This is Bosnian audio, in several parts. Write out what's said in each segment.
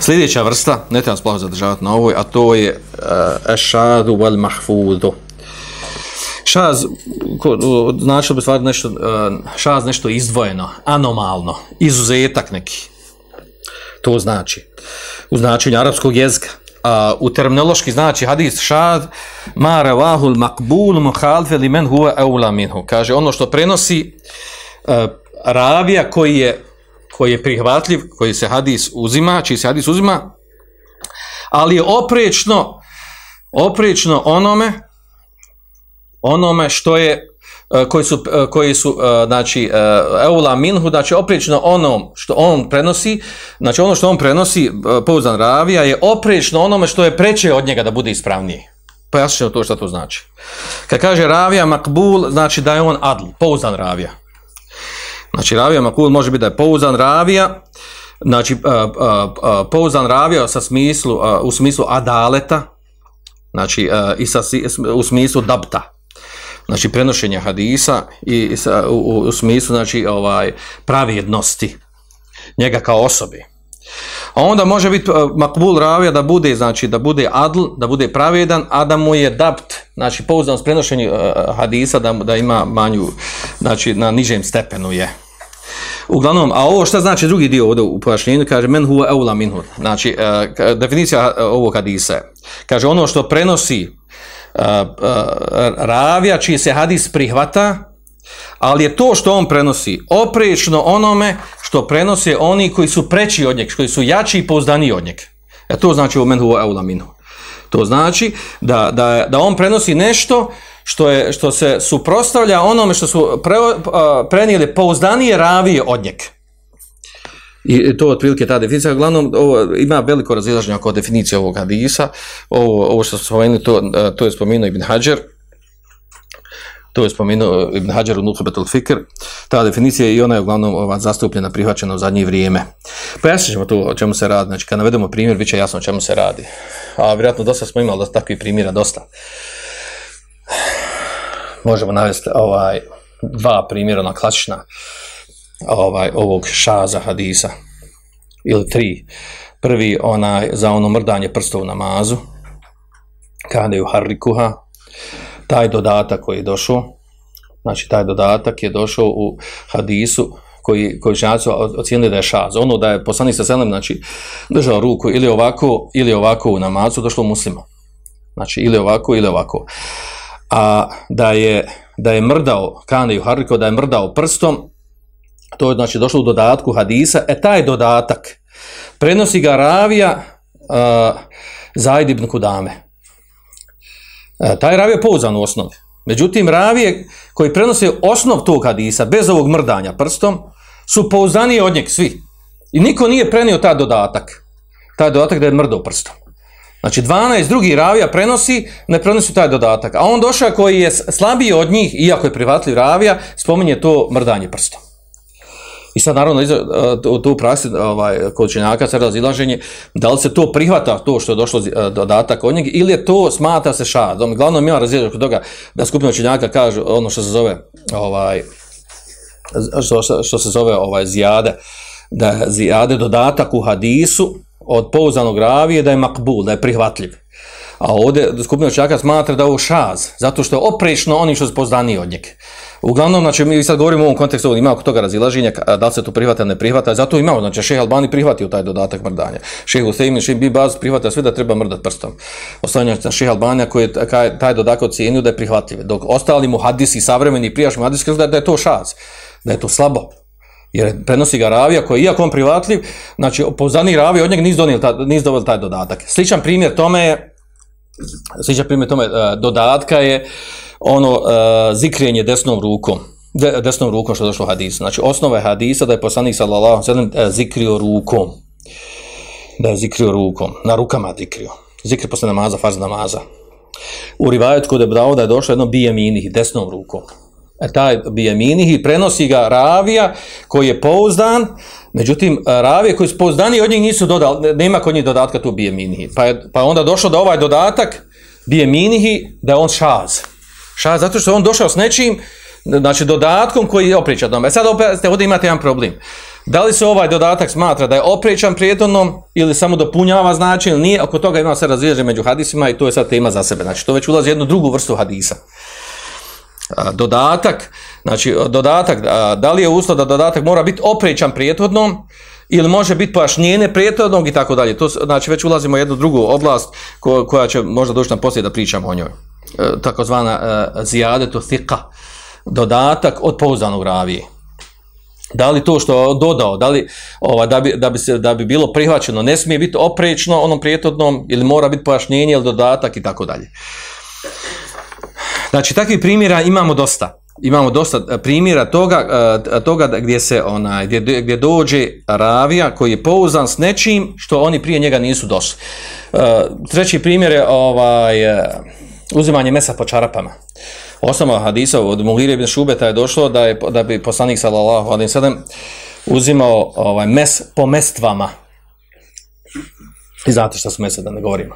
Sljedeća vrsta, ne trebam splahu zadržavati na ovoj, a to je uh, eh, Ešadu wal mahfudu. Šaz, znači bi nešto, eh, šaz nešto izdvojeno, anomalno, izuzetak neki. To znači, u značenju arapskog jezika. Uh, u terminološki znači hadis šad ma ravahul makbul muhalfe li men huwa eula minhu. Kaže ono što prenosi uh, ravija koji je, koji je prihvatljiv, koji se hadis uzima, čiji se hadis uzima, ali je oprečno, oprečno onome onome što je E, koji su, e, koji su e, znači, eula minhu, znači oprično onom što on prenosi, znači ono što on prenosi, pouzdan ravija, je oprično onome što je preče od njega da bude ispravnije. Pojasnimo to što to znači. Kad kaže ravija makbul, znači da je on adl, pouzdan ravija. Znači ravija makbul može biti da je pouzdan ravija, znači pouzdan ravija sa smislu, u smislu adaleta, znači i sa, u smislu dabta, znači prenošenja hadisa i sa, u, smislu znači ovaj pravednosti njega kao osobi. A onda može biti eh, makbul ravija da bude znači da bude adl, da bude pravedan, a da mu je dapt, znači pouzdanost prenošenja eh, eh, hadisa da, da ima manju znači na nižem stepenu je. Uglavnom, a ovo šta znači drugi dio ovdje u pojašnjenju, kaže men huwa eula minhu. Znači, definicija ovog hadisa kaže ono što prenosi ravija čiji se hadis prihvata, ali je to što on prenosi oprično onome što prenose oni koji su preći od njeg, koji su jači i pouzdaniji od njeg. E to znači u menhu eulaminu. To znači da, da, da, on prenosi nešto što, je, što se suprostavlja onome što su pre, prenijeli pouzdanije ravije od njega. I to otprilike ta definicija. Uglavnom, ovo, ima veliko razilaženje oko definicije ovog hadisa. Ovo, što smo spomenuli, to, to je spomenuo Ibn Hajar. To je spomenuo e, Ibn Hajar u Fikr. Ta definicija i ona je uglavnom ova, zastupljena, prihvaćena u zadnje vrijeme. Pojasnit ćemo tu o čemu se radi. Znači, kad navedemo primjer, bit će jasno o čemu se radi. A vjerojatno dosta smo imali dosta, takvih primjera, dosta. Možemo navesti ovaj, dva primjera, ona klasična ovaj ovog šaza hadisa ili tri. Prvi onaj za ono mrdanje prstov na mazu, kada je u harrikuha, taj dodatak koji je došao, znači taj dodatak je došao u hadisu koji, koji ocijenili da je šaz. Ono da je poslani sa selem, znači, držao ruku ili ovako, ili ovako u namazu, došlo muslima. Znači, ili ovako, ili ovako. A da je, da je mrdao, kane i da je mrdao prstom, to je znači došlo u dodatku hadisa, e taj dodatak prenosi ga ravija uh, dame. ibn Kudame. E, taj ravija je pouzan u osnovi. Međutim, ravije koji prenose osnov tog hadisa, bez ovog mrdanja prstom, su pouzani od njeg svi. I niko nije prenio taj dodatak. Taj dodatak da je mrdo prstom. Znači, 12 drugih ravija prenosi, ne prenosi taj dodatak. A on došao koji je slabiji od njih, iako je prihvatljiv ravija, spominje to mrdanje prstom. I sad naravno e, tu u praksi ovaj, kod činjaka se razilaženje, da li se to prihvata, to što je došlo e, dodatak od njeg, ili je to smatra se šadom. Glavno ja razilaženje kod toga da skupina činjaka kažu ono što se zove ovaj, što, što se zove ovaj zijade, da je zijade dodatak u hadisu od pouzanog ravije da je makbul, da je prihvatljiv. A ovdje skupina učenjaka smatra da je ovo šaz, zato što je oprečno oni što su poznaniji od njeg. Uglavnom, znači, mi sad govorimo u ovom kontekstu, ima oko toga razilaženja, da li se to prihvata ne prihvata, zato imamo, znači, šeh Albani prihvatio taj dodatak mrdanja. Šeh Hussein, šeh Bibaz prihvata sve da treba mrdat prstom. Ostavljanje na šeh Albanija koji je taj dodatak ocijenio da je prihvatljiv. Dok ostali mu hadisi, savremeni prijašnji hadisi, kažu da je to šaz, da je to slabo jer prenosi ga ravija koji, iako on prihvatljiv, znači poznani ravija od njega nisu taj dodatak. Sličan primjer tome je sličan primjer tome e, dodatka je ono e, zikrijenje desnom rukom desnom rukom što je došlo Hadisa. Znači osnova je hadisa da je poslanik sallallahu alejhi e, zikrio rukom. Da je zikrio rukom, na rukama zikrio. zikri posle namaza, farz namaza. U rivajetku je bravo da je došlo jedno bijeminih desnom rukom. E, taj i prenosi ga Ravija koji je pouzdan, međutim e, Ravije koji su pouzdani od njih nisu dodali, nema kod njih dodatka tu Bijeminihi. Pa je, pa onda došlo da ovaj dodatak Bijeminihi da je on šaz. Šaz zato što je on došao s nečim, znači dodatkom koji je opričan. E sad opet ovdje imate jedan problem. Da li se ovaj dodatak smatra da je opričan prijetornom ili samo dopunjava znači ili nije, oko toga ima se razliježe među hadisima i to je sad tema za sebe. Znači to već ulazi jednu drugu vrstu hadisa dodatak, znači dodatak, da li je uslov da dodatak mora biti oprećan prijethodnom ili može biti pojašnjenje prijethodnog i tako dalje. To znači već ulazimo u jednu drugu oblast koja će možda doći nam poslije da pričamo o njoj. E, takozvana e, zijade to dodatak od pouzdanog ravije. Da li to što je dodao, da li ova, da, bi, da, bi se, da bi bilo prihvaćeno, ne smije biti oprečno onom prijetodnom ili mora biti pojašnjenje ili dodatak i tako dalje. Znači, takvih primjera imamo dosta. Imamo dosta e, primjera toga, e, toga gdje se onaj, gdje, gdje dođe ravija koji je pouzan s nečim što oni prije njega nisu došli. E, treći primjer je ovaj, uzimanje mesa po čarapama. Osama hadisa od Mugire ibn Šubeta je došlo da, je, da bi poslanik sallallahu alaihi sallam uzimao ovaj, mes po mestvama. I zato što su mesa, da ne govorimo.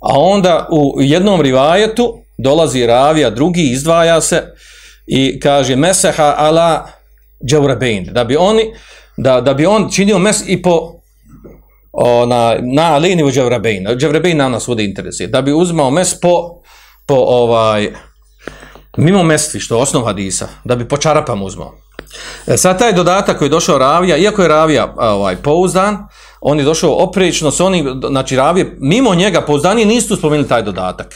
A onda u jednom rivajetu dolazi ravija, drugi izdvaja se i kaže meseha ala džaurabein, da bi oni da, da bi on činio mes i po na liniju u džaurabein, nas vode interesuje, da bi uzmao mes po, po ovaj mimo mestvi, što je hadisa, da bi po čarapama uzmao. E, sad taj dodatak koji je došao ravija, iako je ravija ovaj, pouzdan, on je došao oprično s onim, znači ravije, mimo njega pouzdanije nisu spomenuli taj dodatak.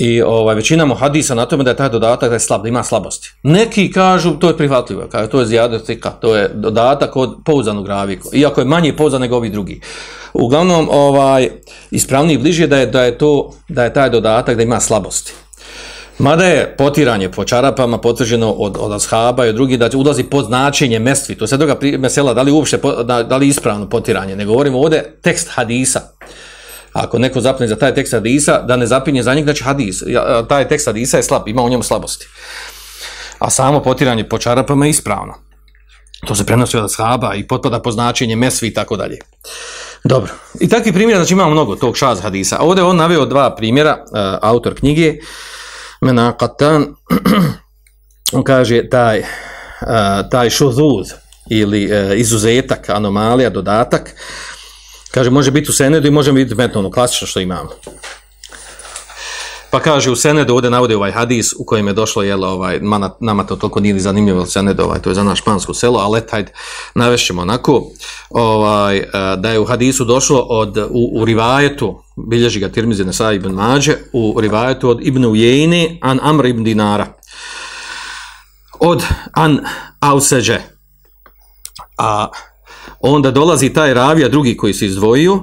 I ovaj, većina hadisa na tome da je taj dodatak da je slab, da ima slabosti. Neki kažu to je prihvatljivo, kažu, to je zijadetika, to je dodatak od pouzanog ravika, iako je manje pouzan nego ovi drugi. Uglavnom, ovaj, ispravniji i bliži je da je, da je, to, da je taj dodatak da ima slabosti. Mada je potiranje po čarapama potvrđeno od, od ashaba i drugi drugih da ulazi pod značenje mestvi. To je sad druga mesela, da li uopšte, da li ispravno potiranje. Ne govorimo ovdje tekst hadisa. Ako neko zapne za taj tekst hadisa, da ne zapinje za njeg, znači hadis, taj tekst hadisa je slab, ima u njemu slabosti. A samo potiranje po čarapama je ispravno. To se prenosi od shaba i potpada po značenje mesvi i tako dalje. Dobro. I takvi primjera, znači imamo mnogo tog šaz hadisa. Ovdje on naveo dva primjera, e, autor knjige, Mena Katan, on kaže taj, e, taj šuzuz ili e, izuzetak, anomalija, dodatak, Kaže, može biti u senedu i može biti metno, klasično što imamo. Pa kaže, u senedu ovdje navode ovaj hadis u kojem je došlo, jel, ovaj, nama to toliko nije zanimljivo, Senedu, ovaj, to je za naš špansko selo, ali taj navešćemo onako, ovaj, e, da je u hadisu došlo od, u, rivajetu, bilježi ga Tirmizi Nesa ibn Mađe, u rivajetu od Ibn Ujejni, an Amr ibn Dinara, od an Auseđe, a onda dolazi taj ravija, drugi koji se izdvojio,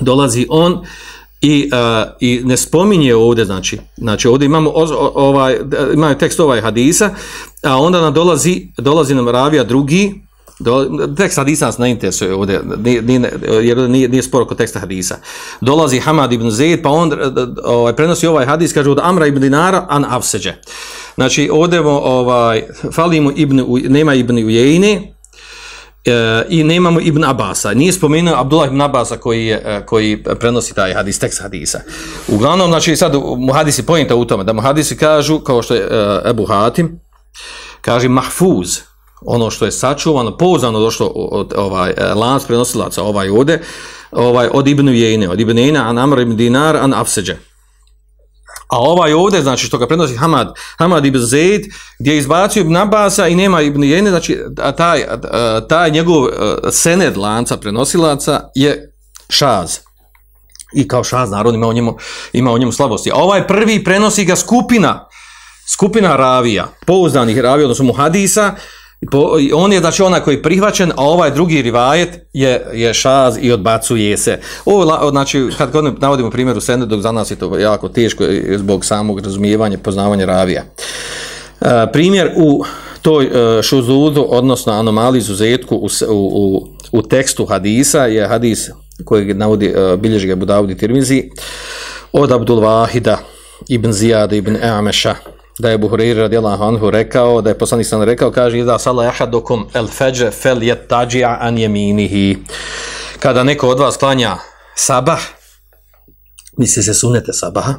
dolazi on i, e, i ne spominje ovdje, znači, znači ovdje imamo, ovaj, tekst ovaj hadisa, a onda nam dolazi, dolazi nam ravija drugi, tekst hadisa nas ne interesuje ovdje, nije, nije, jer nije, nije sporo kod teksta hadisa. Dolazi Hamad ibn Zaid, pa on ovaj, prenosi ovaj hadis, kaže od Amra ibn Dinara, an avseđe. Znači, ovdje ovaj, falimo ibn, nema ibn Ujejni, Eh, i nemamo Ibn Abasa. Nije spomenuo Abdullah Ibn Abasa koji, je, eh, koji prenosi taj hadis, tekst hadisa. Uglavnom, znači sad hadisi pojenta u tome, da hadisi kažu, kao što je eh, Ebu Hatim, kaže mahfuz, ono što je sačuvano, pouzdano došlo od ovaj lanac prenosilaca, ovaj ovdje, ovaj, od Ibn Jejne, od Ibn Jejne, an Amr ibn Dinar, an Afseđe. A ovaj ovdje, znači što ga prenosi Hamad, Hamad ibn Zaid, gdje je izbacio Ibn Abasa i nema Ibn Jene, znači taj, taj njegov e, sened lanca prenosilaca je Šaz. I kao Šaz, naravno, ima u njemu, ima slabosti. A ovaj prvi prenosi ga skupina, skupina ravija, pouzdanih ravija, odnosno muhadisa, hadisa, on je znači onaj koji je prihvaćen, a ovaj drugi rivajet je, je šaz i odbacuje se. znači, kad god navodimo primjer u dok za nas je to jako teško zbog samog razumijevanja, poznavanja ravija. E, primjer u toj e, šuzudu, odnosno anomaliji izuzetku u, u, u, tekstu hadisa je hadis koji navodi e, bilježi ga budavdi Tirmizi od Abdul Vahida ibn Zijada ibn Ameša da je Buhurir radijallahu anhu rekao, da je poslanik sam rekao, kaže, da sala ahadukum el feđe fel je tađija an jeminihi. Kada neko od vas klanja sabah, misli se sunete sabaha,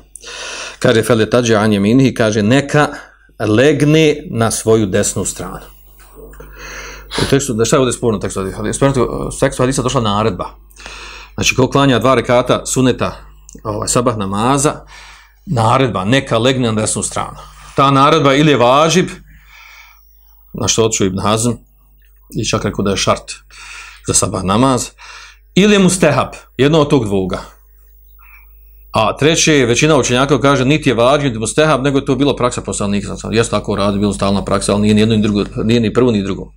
kaže fel je tađija an jeminihi, kaže, neka legne na svoju desnu stranu. U tekstu, da šta je ovdje sporno tekstu? Sporno tekstu hadisa došla naredba. Znači, ko klanja dva rekata suneta ovaj, sabah namaza, naredba, neka legne na desnu stranu ta naredba ili je važib, na što otišu Ibn Hazm, i čak rekao da je šart za sabah namaz, ili je mustehab, jedno od tog dvoga. A treće, većina učenjaka kaže niti je važib, niti stehab nego je to bilo praksa poslanika. Jesu tako radi, bilo stalna praksa, ali nije ni jedno ni drugo, nije ni prvo ni drugo.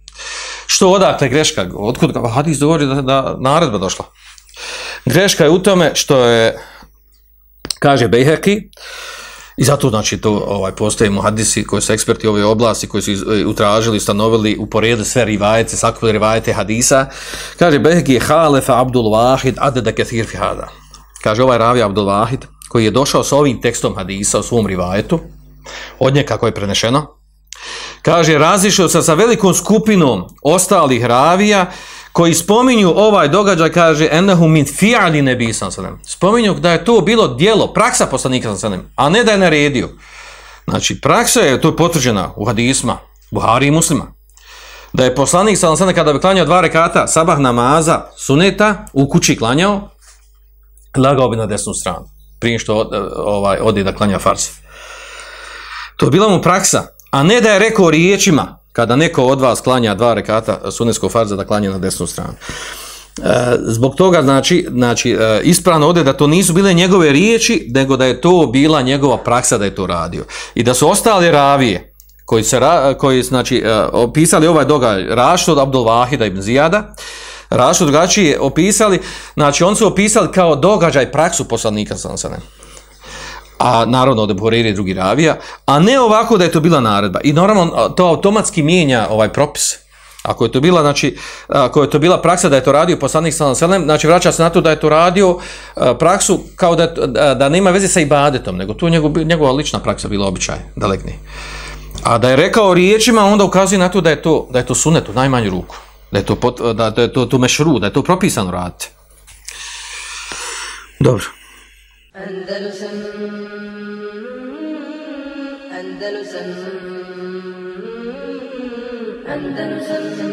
Što odakle greška? odkud ga hadis govori da, da naredba došla? Greška je u tome što je, kaže Bejheki, i zato znači to ovaj postoje muhadisi koji su eksperti ove oblasti koji su utražili e, utražili, ustanovili, poredu sve rivajete, svakog rivajete hadisa. Kaže je halefa Abdul Wahid adeda kathir fi hada. Kaže ovaj ravi Abdul Wahid koji je došao sa ovim tekstom hadisa u svom rivajetu, od nje kako je prenešeno, kaže razišao se sa velikom skupinom ostalih ravija koji spominju ovaj događaj kaže enahu min fi'ali nebi sallam. Spominju da je to bilo djelo, praksa poslanika sallam, a ne da je naredio. Znači praksa je to potvrđena u hadisma, Buhari i muslima. Da je poslanik sallam kada bi klanjao dva rekata sabah namaza suneta u kući klanjao, lagao bi na desnu stranu prije što e, ovaj, odi da klanja farz. To je bila mu praksa, a ne da je rekao riječima, kada neko od vas klanja dva rekata eh, sunetskog farza da klanja na desnu stranu. Eh, zbog toga znači, znači eh, ispravno ovdje da to nisu bile njegove riječi, nego da je to bila njegova praksa da je to radio. I da su ostale ravije koji se koji znači opisali ovaj događaj Rašod Abdul Vahida ibn Zijada, Rašod drugačije opisali, znači on su opisali kao događaj praksu poslanika sallallahu a naravno od drugi ravija, a ne ovako da je to bila naredba. I normalno to automatski mijenja ovaj propis. Ako je to bila, znači, ako je to bila praksa da je to radio poslanik sallallahu znači vraća se na to da je to radio e, praksu kao da, e, da nema veze sa ibadetom, nego to je njegova lična praksa bila običaj, dalekni. A da je rekao riječima, onda ukazuje na to da je to, da je to sunet u najmanju ruku. Da je to, da, da je to, to mešru, da je to propisano raditi. Dobro. Andalusam Andalusam Andalusam